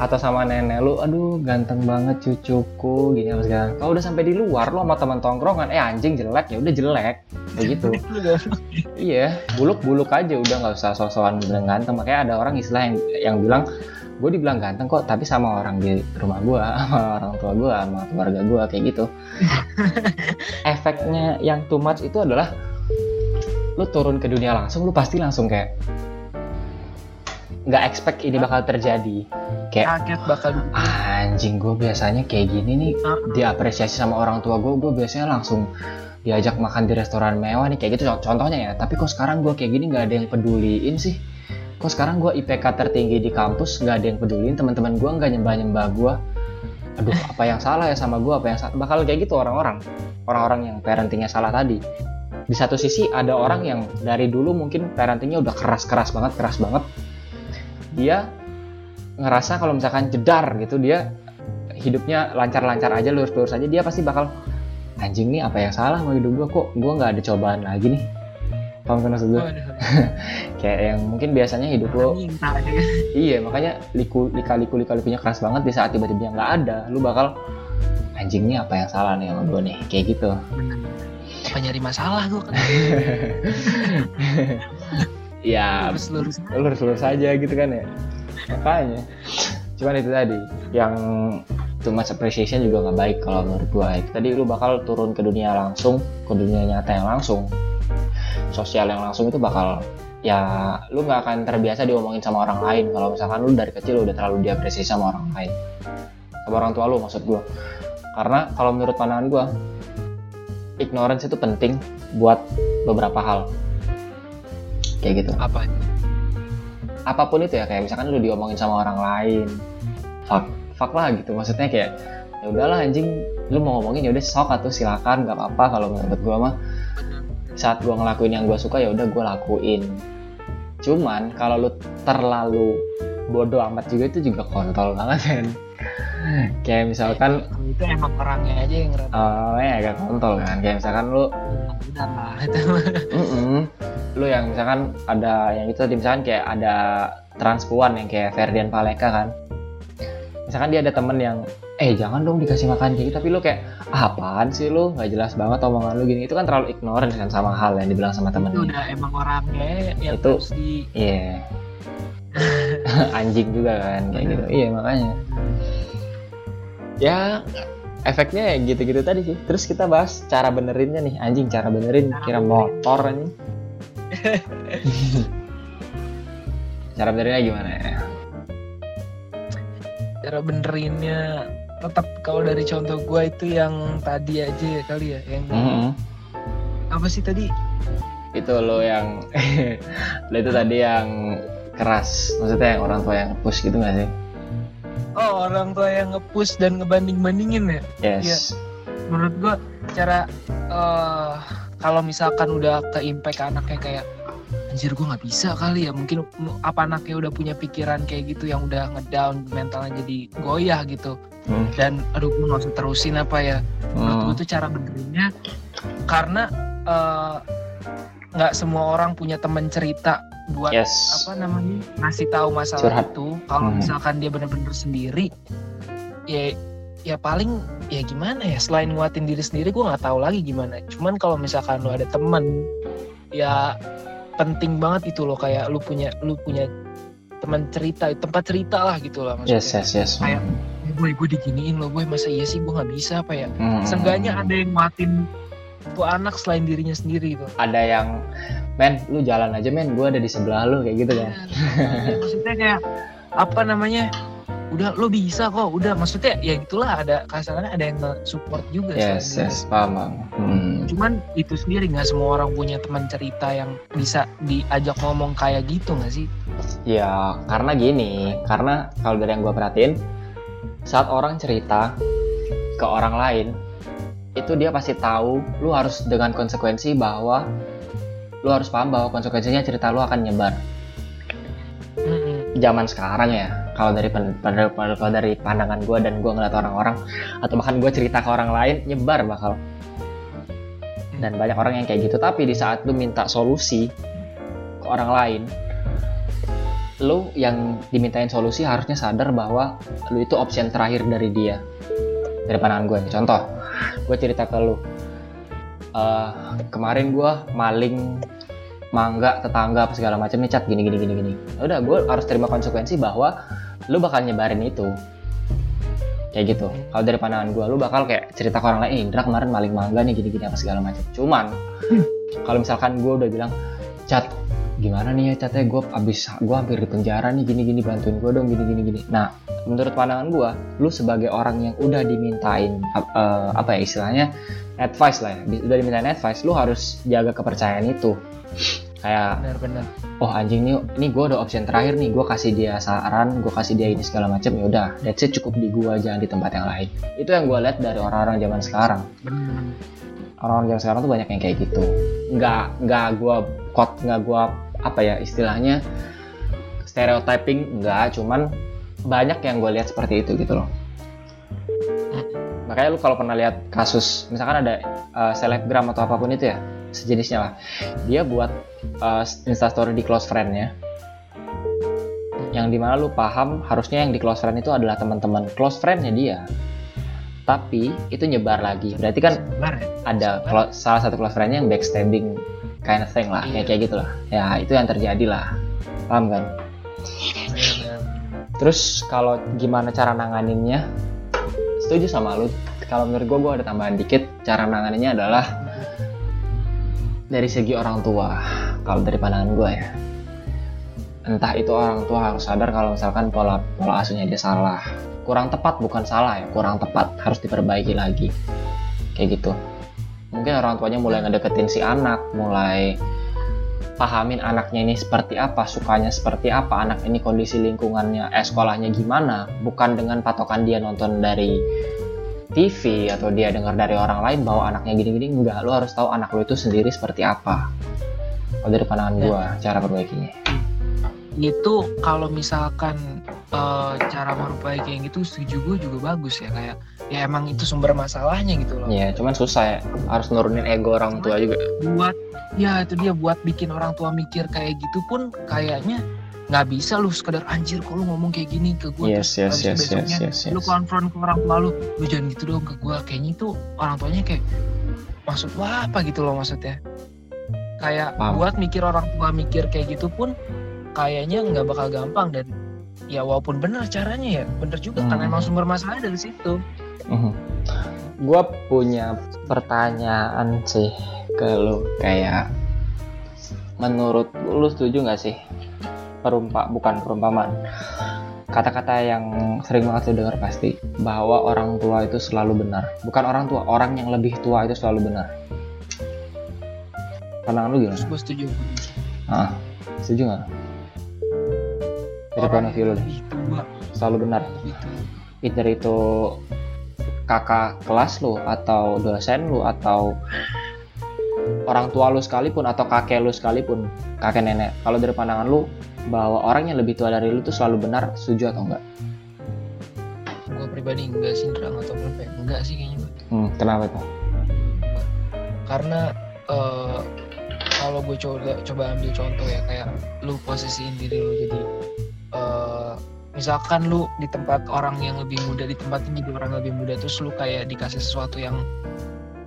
Atau sama nenek lu aduh ganteng banget cucuku gini apa segala. Kalau udah sampai di luar lu sama teman tongkrongan eh anjing jelek. Ya udah jelek. Begitu iya buluk buluk aja udah nggak usah sosokan bilang ganteng. Makanya ada orang istilah yang yang bilang gue dibilang ganteng kok tapi sama orang di rumah gue [LAUGHS] sama orang tua gue sama keluarga gue kayak gitu. [LAUGHS] Efeknya yang too much itu adalah lu turun ke dunia langsung lu pasti langsung kayak nggak expect ini bakal terjadi. Kayak kaget bakal. Anjing gue biasanya kayak gini nih. Diapresiasi sama orang tua gue gue biasanya langsung diajak makan di restoran mewah nih kayak gitu. Contohnya ya tapi kok sekarang gue kayak gini nggak ada yang peduliin sih kok sekarang gue IPK tertinggi di kampus nggak ada yang peduliin teman-teman gue nggak nyembah nyembah gue aduh [LAUGHS] apa yang salah ya sama gue apa yang salah bakal kayak gitu orang-orang. Orang-orang yang parentingnya salah tadi. Di satu sisi ada orang yang dari dulu mungkin parentingnya udah keras keras banget keras banget. Dia ngerasa kalau misalkan jedar gitu dia hidupnya lancar-lancar aja lurus-lurus aja dia pasti bakal anjing nih apa yang salah sama hidup gue kok gue nggak ada cobaan lagi nih paham kan maksud gue [LAUGHS] kayak yang mungkin biasanya hidup lo [LAUGHS] iya makanya liku lika liku lika likunya keras banget di saat tiba-tiba nggak ada. Lu bakal anjing nih apa yang salah nih sama gue nih? Kayak gitu. Apa nyari masalah gue kan [LAUGHS] ya lurus lurus lurus aja gitu kan ya. Makanya. Cuman itu tadi yang too much appreciation juga nggak baik kalau menurut gue itu tadi lu bakal turun ke dunia langsung ke dunia nyata yang langsung sosial yang langsung itu bakal ya lu nggak akan terbiasa diomongin sama orang lain. Kalau misalkan lu dari kecil udah terlalu diapresiasi sama orang lain. Sama orang tua lu maksud gue karena kalau menurut pandangan gue ignorance itu penting buat beberapa hal. Kayak gitu. Apa apa pun itu ya kayak misalkan lu diomongin sama orang lain. Fuck fuck lah gitu. Maksudnya kayak ya udahlah anjing. Lu mau ngomongin ya udah sok atau silakan. Nggak apa-apa kalau menurut gue mah saat gue ngelakuin yang gue suka ya udah gue lakuin. Cuman kalau lu terlalu bodoh amat juga itu juga kontol banget kan kayak misalkan itu emang orangnya aja yang rada oh ya agak kontol kan. Kayak misalkan lu udah lah itu mm -mm, lu yang misalkan ada yang itu tadi misalkan kayak ada transpuan yang kayak Ferdian Paleka kan. Misalkan dia ada temen yang eh jangan dong dikasih makan kayak gitu. Tapi lu kayak ah, apaan sih lu? Nggak jelas banget omongan lu gini. Itu kan terlalu ignorant kan sama hal yang dibilang sama itu temennya udah emang orangnya yang Itu- di iya. [LAUGHS] Anjing juga kan kayak gitu. Iya makanya. Ya efeknya ya gitu-gitu tadi sih. Terus kita bahas cara benerinnya nih. Anjing cara benerin. Cara kira benerin. motor anjing. [LAUGHS] Cara benerinnya gimana ya? Cara benerinnya tetap kalau dari contoh gue itu yang tadi aja ya kali ya yang Mhm. apa sih tadi? Itu lo yang [LAUGHS] lo itu tadi yang keras maksudnya yang orang tua yang push gitu gak sih? Oh orang tua yang nge-push dan ngebanding bandingin ya? Yes. Menurut gua cara eh kalau misalkan udah ke impact anaknya kayak anjir gua nggak bisa kali ya mungkin apa anaknya udah punya pikiran kayak gitu yang udah ngedown mentalnya jadi goyah gitu Hmm. dan aduh gua nggak usah terusin apa ya menurut Hmm. gua tuh cara benerinnya karena eh, nggak semua orang punya temen cerita buat yes apa namanya ngasih tahu masalah Curhat. itu kalau Hmm. misalkan dia bener-bener sendiri ya ya paling ya gimana ya selain nguatin diri sendiri gue nggak tahu lagi gimana cuman kalau misalkan lu ada temen ya penting banget itu loh kayak lu punya lu punya teman cerita tempat cerita lah gitu lah maksudnya. Yes yes yes. Kayak, "Eh, boy gue diginiin loh boy. Masa iya sih? Gue nggak bisa apa ya. Hmm. seenggaknya ada yang nguatin tuh anak selain dirinya sendiri gitu. Ada yang men lu jalan aja men. Gue ada di sebelah lu kayak gitu kan. Ya, maksudnya kayak apa namanya udah lo bisa kok udah. Maksudnya ya gitulah ada kasarnya ada yang support juga yes selain yes paham. Hmm. cuman itu sendiri nggak semua orang punya teman cerita yang bisa diajak ngomong kayak gitu nggak sih? Ya karena gini karena kalau dari yang gue perhatiin saat orang cerita ke orang lain itu dia pasti tahu lu harus dengan konsekuensi bahwa lu harus paham bahwa konsekuensinya cerita lu akan nyebar. Zaman sekarang ya kalau dari kalau dari pandangan gue dan gue ngeliat orang-orang atau bahkan gue cerita ke orang lain nyebar bakal. Dan banyak orang yang kayak gitu. Tapi di saat lu minta solusi ke orang lain lu yang dimintain solusi harusnya sadar bahwa lu itu option terakhir dari dia. Dari pandangan gue contoh gue cerita ke lu. "Eh, kemarin gue maling mangga tetangga apa segala macam nih cat gini gini gini gini. Ya udah gue harus terima konsekuensi bahwa lu bakal nyebarin itu. Kayak gitu. Kalau dari pandangan gue lu bakal kayak cerita ke orang lain "Eh, Indra kemarin maling mangga nih gini gini apa segala macam. Cuman kalau misalkan gue udah bilang cat gimana nih ya catnya gue abis gue hampir di penjara nih gini gini bantuin gue dong gini gini. Nah menurut pandangan gue lu sebagai orang yang udah dimintain eh, apa ya istilahnya advice lah ya. Udah dimintain advice lu harus jaga kepercayaan itu kayak benar-benar oh anjing nih ini gue udah option terakhir nih gue kasih dia saran gue kasih dia ini segala macam ya udah that's it cukup di gue jangan di tempat yang lain. Itu yang gue lihat dari orang-orang zaman sekarang. Benar orang-orang zaman sekarang tuh banyak yang kayak gitu. Nggak nggak gue kot nggak gue apa ya istilahnya stereotyping nggak cuman banyak yang gue lihat seperti itu gitu loh. Makanya lu kalau pernah lihat kasus misalkan ada uh, selebgram atau apa pun itu ya sejenisnya lah. Dia buat uh, instastory di close friend-nya. Yang di mana lu paham harusnya yang di close friend itu adalah teman-teman close friend-nya dia. Tapi itu nyebar lagi. Berarti kan benar ya? Ada clo- salah satu close friend-nya yang backstabbing kind of thing lah Iya. kayak kayak gitu lah. Ya itu yang terjadi lah. Paham kan? Terus kalau gimana cara nanganinnya? Setuju sama lu. Kalau menurut gue gue ada tambahan dikit. Cara nanganinnya adalah dari segi orang tua kalau dari pandangan gue ya entah itu orang tua harus sadar kalau misalkan pola pola asuhnya dia salah. Kurang tepat bukan salah ya kurang tepat harus diperbaiki lagi. Kayak gitu. Mungkin orang tuanya mulai ngedeketin si anak mulai pahamin anaknya ini seperti apa sukanya seperti apa anak ini kondisi lingkungannya eh sekolahnya gimana. Bukan dengan patokan dia nonton dari TV atau dia dengar dari orang lain bahwa anaknya gini-gini enggak. Lu harus tahu anak lu itu sendiri seperti apa. Kalau dari pandangan Ya. gua cara perbaikinya. Itu kalau misalkan eh, cara memperbaiki yang gitu setuju gue juga bagus ya. Kayak ya emang itu sumber masalahnya gitu loh. Ya cuman susah ya. Harus nurunin ego orang tua juga. buat ya itu dia buat bikin orang tua mikir kayak gitu pun kayaknya nggak bisa lu sekedar anjir kok lu ngomong kayak gini ke gue yes yes itu yes yes besoknya yes, yes. lu konfront ke orang tua lu lu jangan gitu dong ke gue kayaknya itu orang tuanya kayak maksud lu apa gitu loh maksudnya kayak Paham. buat mikir orang tua mikir kayak gitu pun kayaknya nggak bakal gampang dan ya walaupun bener caranya ya bener juga karena Hmm. emang sumber masalahnya dari situ Mhm. Gua punya pertanyaan sih ke lu kayak menurut lu setuju nggak sih perumpak bukan perumpamaan. Kata-kata yang sering banget lu dengar pasti bahwa orang tua itu selalu benar. Bukan orang tua orang yang lebih tua itu selalu benar. Pandangan lu gimana? gue setuju. Ah, setuju nggak? Dari point of view lu. Selalu benar. either itu kakak kelas lu atau dosen lu atau orang tua lu sekalipun atau kakek lu sekalipun kakek nenek. Kalau dari pandangan lu bahwa orang yang lebih tua dari lu tuh selalu benar setuju atau enggak gue pribadi enggak sih atau berapa ya? enggak sih kayaknya hmm, kenapa tuh karena eh, kalau gue coba coba ambil contoh ya kayak lu posisiin diri lu jadi eh, misalkan lu di tempat orang yang lebih muda di tempatin jadi orang lebih muda terus lu kayak dikasih sesuatu yang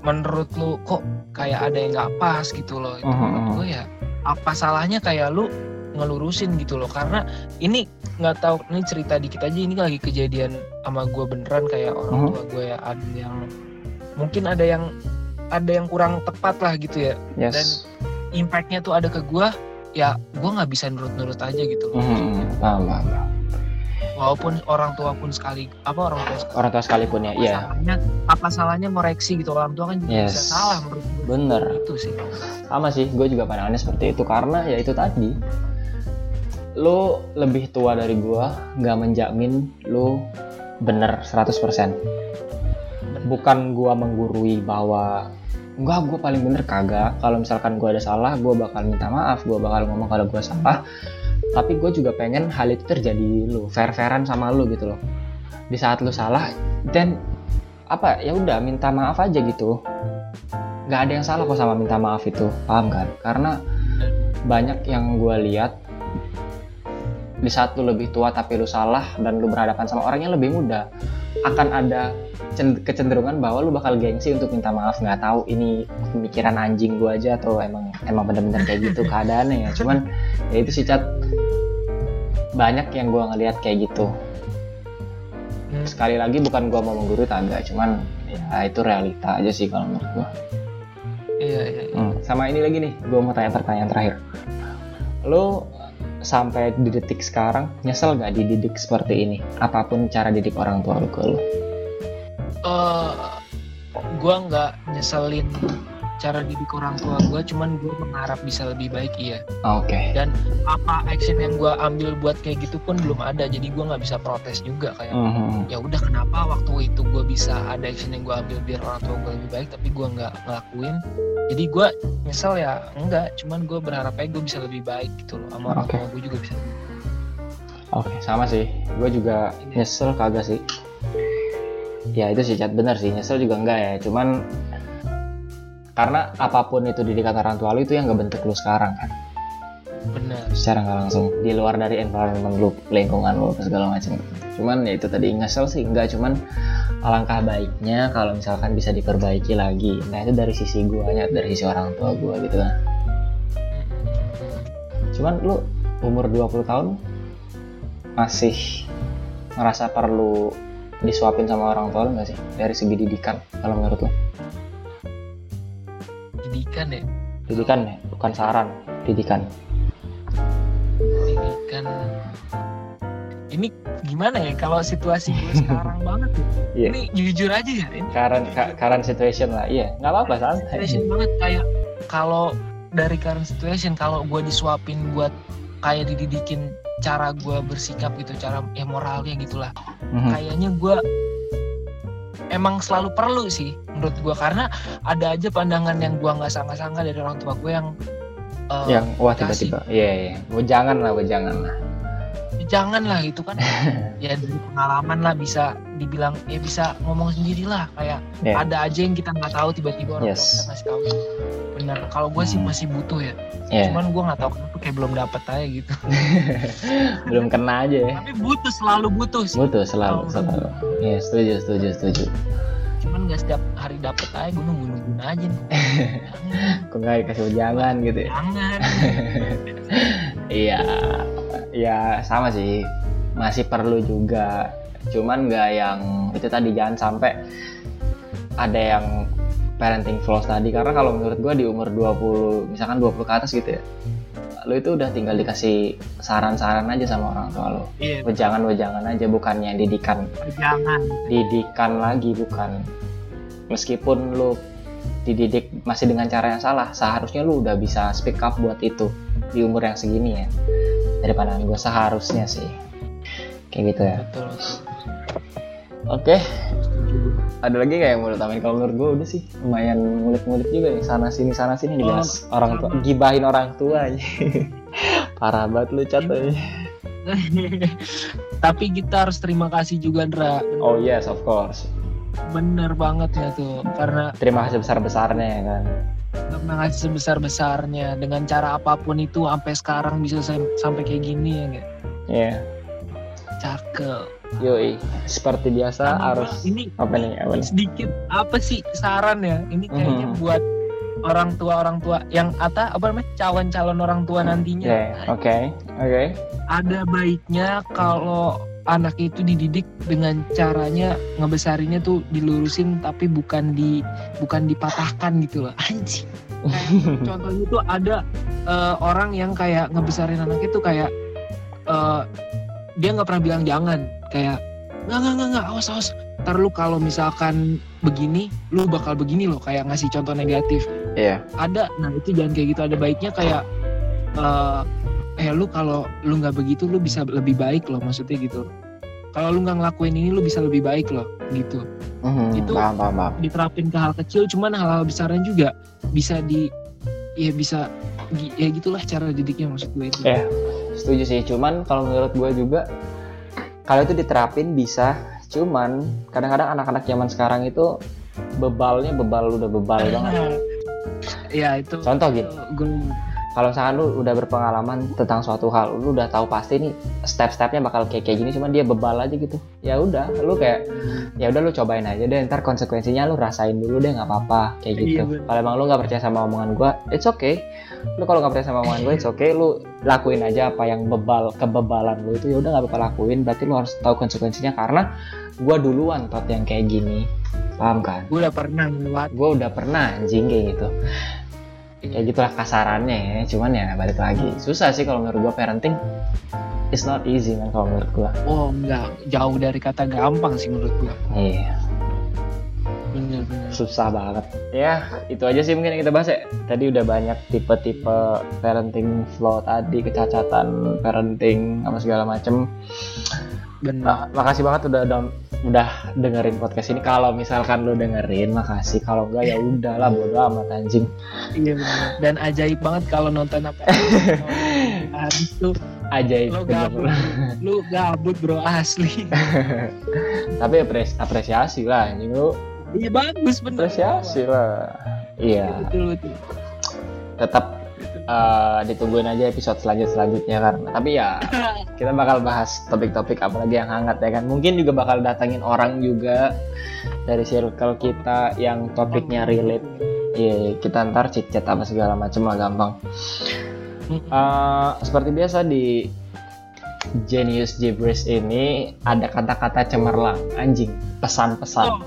menurut lu kok kayak ada yang nggak pas gitu loh itu Mhm, menurut mhm. gue ya apa salahnya kayak lu ngelurusin gitu loh. Karena ini nggak tahu ini cerita dikit aja ini lagi kejadian sama gue beneran kayak orang Mhm. tua gue ya ada yang mungkin ada yang ada yang kurang tepat lah gitu ya. Yes. Impactnya tuh ada ke gue ya gue nggak bisa nurut-nurut aja gitu loh. Paham paham paham. walaupun orang tua pun sekali apa orang tua sekali. Orang tua sekalipun ya iya. Salahnya apa salahnya ngoreksi gitu? Orang tua kan juga Yes. bisa salah menurut gue bener. Itu sih. Sama sih gue juga pandangannya seperti itu. Karena ya itu tadi lu lebih tua dari gua nggak menjamin lu bener 100% bener bukan gua menggurui bahwa enggak gua paling bener kagak. Kalau misalkan gua ada salah gua bakal minta maaf gua bakal ngomong kalau gua salah. Tapi gue juga pengen hal itu terjadi di lu fair fairan sama lu gitu loh. Di saat lu salah dan apa ya udah minta maaf aja gitu. Nggak ada yang salah kok sama minta maaf itu. Paham kan? Karena banyak yang gue lihat di saat lu lebih tua tapi lu salah dan lu berhadapan sama orang yang lebih muda akan ada cen- kecenderungan bahwa lu bakal gengsi untuk minta maaf nggak tahu ini pemikiran anjing gue aja atau emang emang bener-bener kayak gitu [LAUGHS] keadaannya ya cuman ya itu sih cat banyak yang gue ngelihat kayak gitu Hmm. sekali lagi bukan gue mau menggurui kagak cuman ya itu realita aja sih kalau menurut gue Iya, iya, iya. Hmm, sama ini lagi nih, gue mau tanya pertanyaan terakhir. Lo sampai di detik sekarang nyesel gak dididik seperti ini? Apa pun cara didik orang tua lo ke lo. Eh, gua nggak nyeselin cara didik orang tua gue, cuman gue mengharap bisa lebih baik iya. Oke. Dan apa action yang gue ambil buat kayak gitu pun belum ada, jadi gue nggak bisa protes juga kayak. Mhm. Ya udah kenapa waktu itu gue bisa ada action yang gue ambil biar orang tua gue lebih baik, tapi gue nggak ngelakuin. Jadi gue nyesel ya enggak, cuman gue berharap aja gue bisa lebih baik gitu loh, sama orang Oke. tua gue juga bisa. Oke, sama sih. Gue juga nyesel kagak sih. Ya itu sih cat bener sih, nyesel juga enggak ya. Cuman karena apa pun itu didikan orang tua lu itu yang ngebentuk lu sekarang kan. Bener. secara nggak langsung. Di luar dari environment lu lingkungan lu segala macam. Cuman ya itu tadi nyesel sih enggak cuman alangkah baiknya kalau misalkan bisa diperbaiki lagi. Nah itu dari sisi guanya dari sisi orang tua gua gitu kan cuman lu umur 20 tahun masih ngerasa perlu disuapin sama orang tua lu nggak sih? Dari segi didikan kalau menurut lu Didikan ya, didikan ya bukan saran didikan didikan. Ini gimana ya kalau situasi gue [LAUGHS] sekarang banget ya? Iya. Ini jujur aja ya, ini current ka- current situation lah iya nggak apa-apa santai situation banget kayak kalau dari current situation kalau gue disuapin buat kayak dididikin cara gue bersikap gitu cara ya moralnya gitulah Mhm. kayaknya gue emang selalu perlu sih menurut gue karena ada aja pandangan yang gue nggak sangka-sangka dari orang tua gue yang eh, yang wah tiba-tiba. iya iya. Gua jangan lah gua jangan lah jangan lah itu kan. [LAUGHS] Ya dari pengalaman lah bisa dibilang ya bisa ngomong sendiri lah kayak Iya. ada aja yang kita nggak tahu tiba-tiba orang tua Yes. kita ngasih tahu. Bener kalau gue sih Hmm. masih butuh ya. Iya. cuman gue nggak tahu kenapa kayak belum dapet aja gitu. [LAUGHS] Belum kena aja ya. Tapi butuh selalu butuh sih. Butuh selalu Kalau- selalu. Iya setuju setuju setuju. Cuman nggak setiap hari dapet aja gue nunggu nungguin aja nih. [LAUGHS] kok nggak dikasih jangan gitu ya? Jangan iya. Ya sama sih. Masih perlu juga. Cuman nggak yang itu tadi jangan sampai ada yang parenting flaws tadi. Karena kalau menurut gua di umur 20 misalkan 20 ke atas gitu ya lu itu udah tinggal dikasih saran-saran aja sama orang tua lo iya. Wejangan wejangan aja bukannya didikan. Jangan didikan lagi bukan. Meskipun lu dididik masih dengan cara yang salah seharusnya lu udah bisa speak up buat itu di umur yang segini ya. Dari pandangan gue seharusnya sih. Kayak gitu ya. Betul oke. Ada lagi kayak yang mau lu tambahin kalau menurut gue udah sih lumayan ngulik-ngulik juga nih. Sana sini sana sini dibahas Oh, orang tua gibahin orang tua aja [LAUGHS] parah banget lu cat aja. [LAUGHS] tapi kita harus terima kasih juga Ndra. Oh yes of course. Bener banget ya tuh. Karena terima kasih besar besarnya ya kan terima kasih sebesar besarnya dengan cara apa pun itu sampai sekarang bisa sam- sampai kayak gini ya nggak? Iya. Cakep. Yoi seperti biasa Sama harus ini apa nih apa nih? sedikit apa sih saran ya? Ini kayaknya Mhm. buat orang tua orang tua yang apa apa namanya calon calon orang tua nantinya. Ya, oke, oke. ada baiknya kalau anak itu dididik dengan caranya ngebesarinnya tuh dilurusin tapi bukan di bukan dipatahkan gitu loh. Anjing. Kayak contohnya tuh ada eh, orang yang kayak ngebesarin anaknya tuh kayak eh, dia nggak pernah bilang jangan. Kayak nggak nggak nggak nggak awas awas. Ntar lu kalau misalkan begini lu bakal begini loh kayak ngasih contoh negatif. Iya. ada nah itu jangan kayak gitu. Ada baiknya kayak eh eh lu kalau lu nggak begitu lu bisa lebih baik loh maksudnya gitu. Kalau lu nggak ngelakuin ini lu bisa lebih baik loh gitu. Mhm, Itu- paham paham paham. diterapin ke hal kecil cuman hal-hal besarnya juga bisa di ya bisa ya gitulah cara didiknya maksud gue itu. Ya. setuju sih cuman kalau menurut gue juga kalau itu diterapin bisa cuman kadang-kadang anak-anak zaman sekarang itu bebalnya bebal udah bebal banget. [LAUGHS] Ya itu contoh gitu gue kalau misalkan lu udah berpengalaman tentang suatu hal lu udah tahu pasti nih step-stepnya bakal kayak kayak gini cuman dia bebal aja gitu. Ya udah lu kayak ya udah lu cobain aja deh ntar konsekuensinya lu rasain dulu deh nggak apa-apa kayak Iya, gitu bener. kalau emang lu nggak percaya sama omongan gua it's okay. Lu kalau nggak percaya sama omongan gua it's okay lu lakuin aja apa yang bebal kebebalan lu itu ya udah nggak apa-apa lakuin berarti lu harus tahu konsekuensinya karena gua duluan tot yang kayak gini. Paham kan? Gue udah pernah lewat gue udah pernah anjing kayak gitu ya gitulah kasarannya ya cuman ya balik lagi. Susah sih kalau menurut gue parenting. It's not easy man kalau menurut gue oh enggak. Jauh dari kata gampang sih menurut gue iya. Bener-bener susah banget. Ya itu aja sih mungkin yang kita bahas ya. Tadi udah banyak tipe-tipe parenting flaw tadi kecacatan parenting apa segala macem bener Nah, makasih banget udah udah dengerin podcast ini. Kalau misalkan lu dengerin, makasih. Kalau enggak ya udahlah bodo amat anjing. iya bener dan ajaib banget kalau nonton apa [LAUGHS] habis tuh Ajaib bener. gabut lu gabut bro asli [LAUGHS] Tapi apres- apresiasi lah anjing lu. iya bagus bener Apresiasi lah. Iya, betul betul tetap eh, ditungguin aja episode selanjut selanjutnya karena tapi ya [LAUGHS] kita bakal bahas topik-topik apa lagi yang hangat ya kan. Mungkin juga bakal datangin orang juga dari circle kita yang topiknya relate Iya, kita ntar chit-chat apa segala macem lah gampang. Eh, seperti biasa di Genius Jibris ini ada kata-kata cemerlang, anjing, pesan-pesan Oh,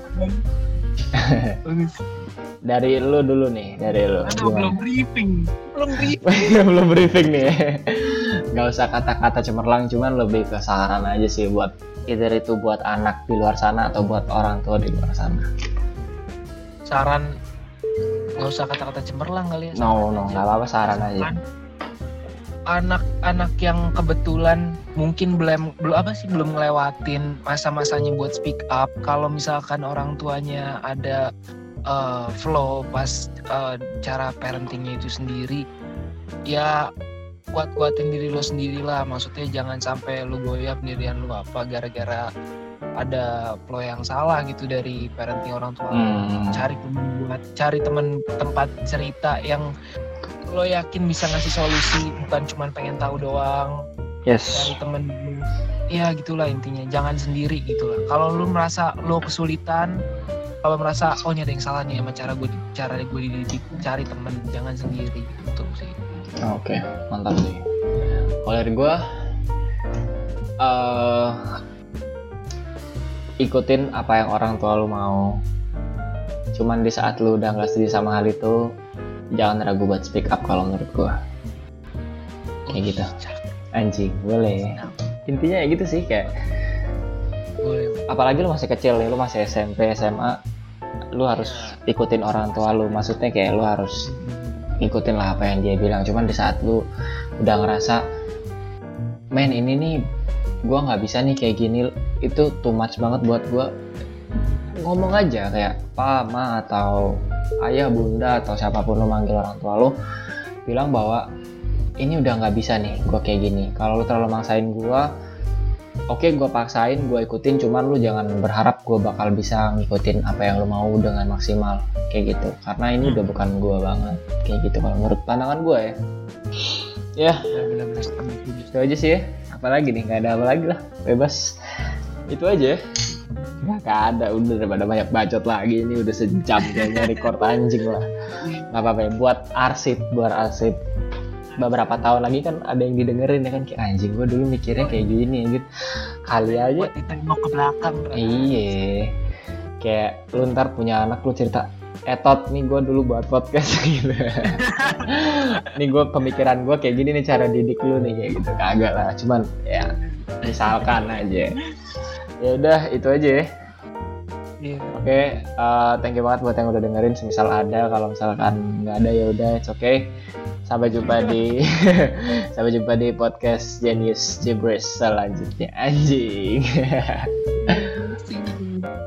[LAUGHS] bagus. Dari lu dulu nih, dari lu. Aduh, belum briefing belum [LAUGHS] briefing belum briefing nih. Gak usah kata-kata cemerlang, cuman lebih ke saran aja sih buat either itu buat anak di luar sana atau buat orang tua di luar sana. saran nggak usah kata-kata cemerlang kali ya No, no, nggak apa-apa saran aja. An- anak-anak yang kebetulan mungkin belum belum apa sih belum ngelewatin masa-masanya buat speak up kalau misalkan orang tuanya ada uh, flow pas uh, cara parentingnya itu sendiri ya kuat-kuatin diri lo sendiri lah. Maksudnya jangan sampai lu goyah pendirian lu apa gara-gara ada flow yang salah gitu dari parenting orang tua. Hmm. cari temen buat cari temen tempat cerita yang lo yakin bisa ngasih solusi bukan cuma pengen tahu doang. Yes. cari temen ya gitulah intinya. Jangan sendiri gitulah kalau lu merasa lo kesulitan kalau merasa oh ini ada yang salah nih sama cara gue cara gue dididik cari temen jangan sendiri gitu sih Oke, mantap sih. Kalau dari gua eh ikutin apa yang orang tua lu mau. Cuman di saat lu udah nggak setuju sama hal itu, jangan ragu buat speak up kalau menurut gua. Kayak gitu. Anjing, boleh. Intinya ya gitu sih kayak apalagi lu masih kecil ya, lu masih SMP, SMA, lu harus ikutin orang tua lu. Maksudnya kayak lu harus ngikutin lah apa yang dia bilang. Cuman di saat lu udah ngerasa men ini nih gua nggak bisa nih kayak gini. Itu too much banget buat gua. Ngomong aja kayak pa ma atau ayah bunda atau siapa pun lu manggil orang tua lu bilang bahwa ini udah nggak bisa nih gua kayak gini. Kalau lu terlalu maksain gua oke gua paksain gua ikutin cuman lu jangan berharap gua bakal bisa ngikutin apa yang lu mau dengan maksimal kayak gitu. Karena ini udah bukan gua banget kayak gitu kalau menurut pandangan gua ya. Ya. Benar-benar. Setuju itu aja sih ya. Apalagi nih nggak ada apa lagi lah bebas. Itu aja ya. Nggak ada udah daripada banyak bacot lagi ini udah sejam kayaknya record anjing lah. Nggak apa-apa ya buat arsip buat arsip beberapa tahun lagi kan ada yang didengerin ya kan kayak anjing gua dulu mikirnya kayak gini gitu kali aja ditengok ke belakang. Iya, kayak lu ntar punya anak lu cerita, etot nih gue dulu buat podcast [LAUGHS] gitu. nih gue pemikiran gue kayak gini nih cara didik lu nih kayak gitu kagak lah, cuman ya misalkan aja. Ya udah itu aja ya. Iya. Oke, eh, thank you banget buat yang udah dengerin. Semisal ada, kalau misalkan nggak ada ya udah, it's okay. Sampai jumpa di [LAUGHS] sampai jumpa di podcast Genius Jibres selanjutnya anjing. [LAUGHS]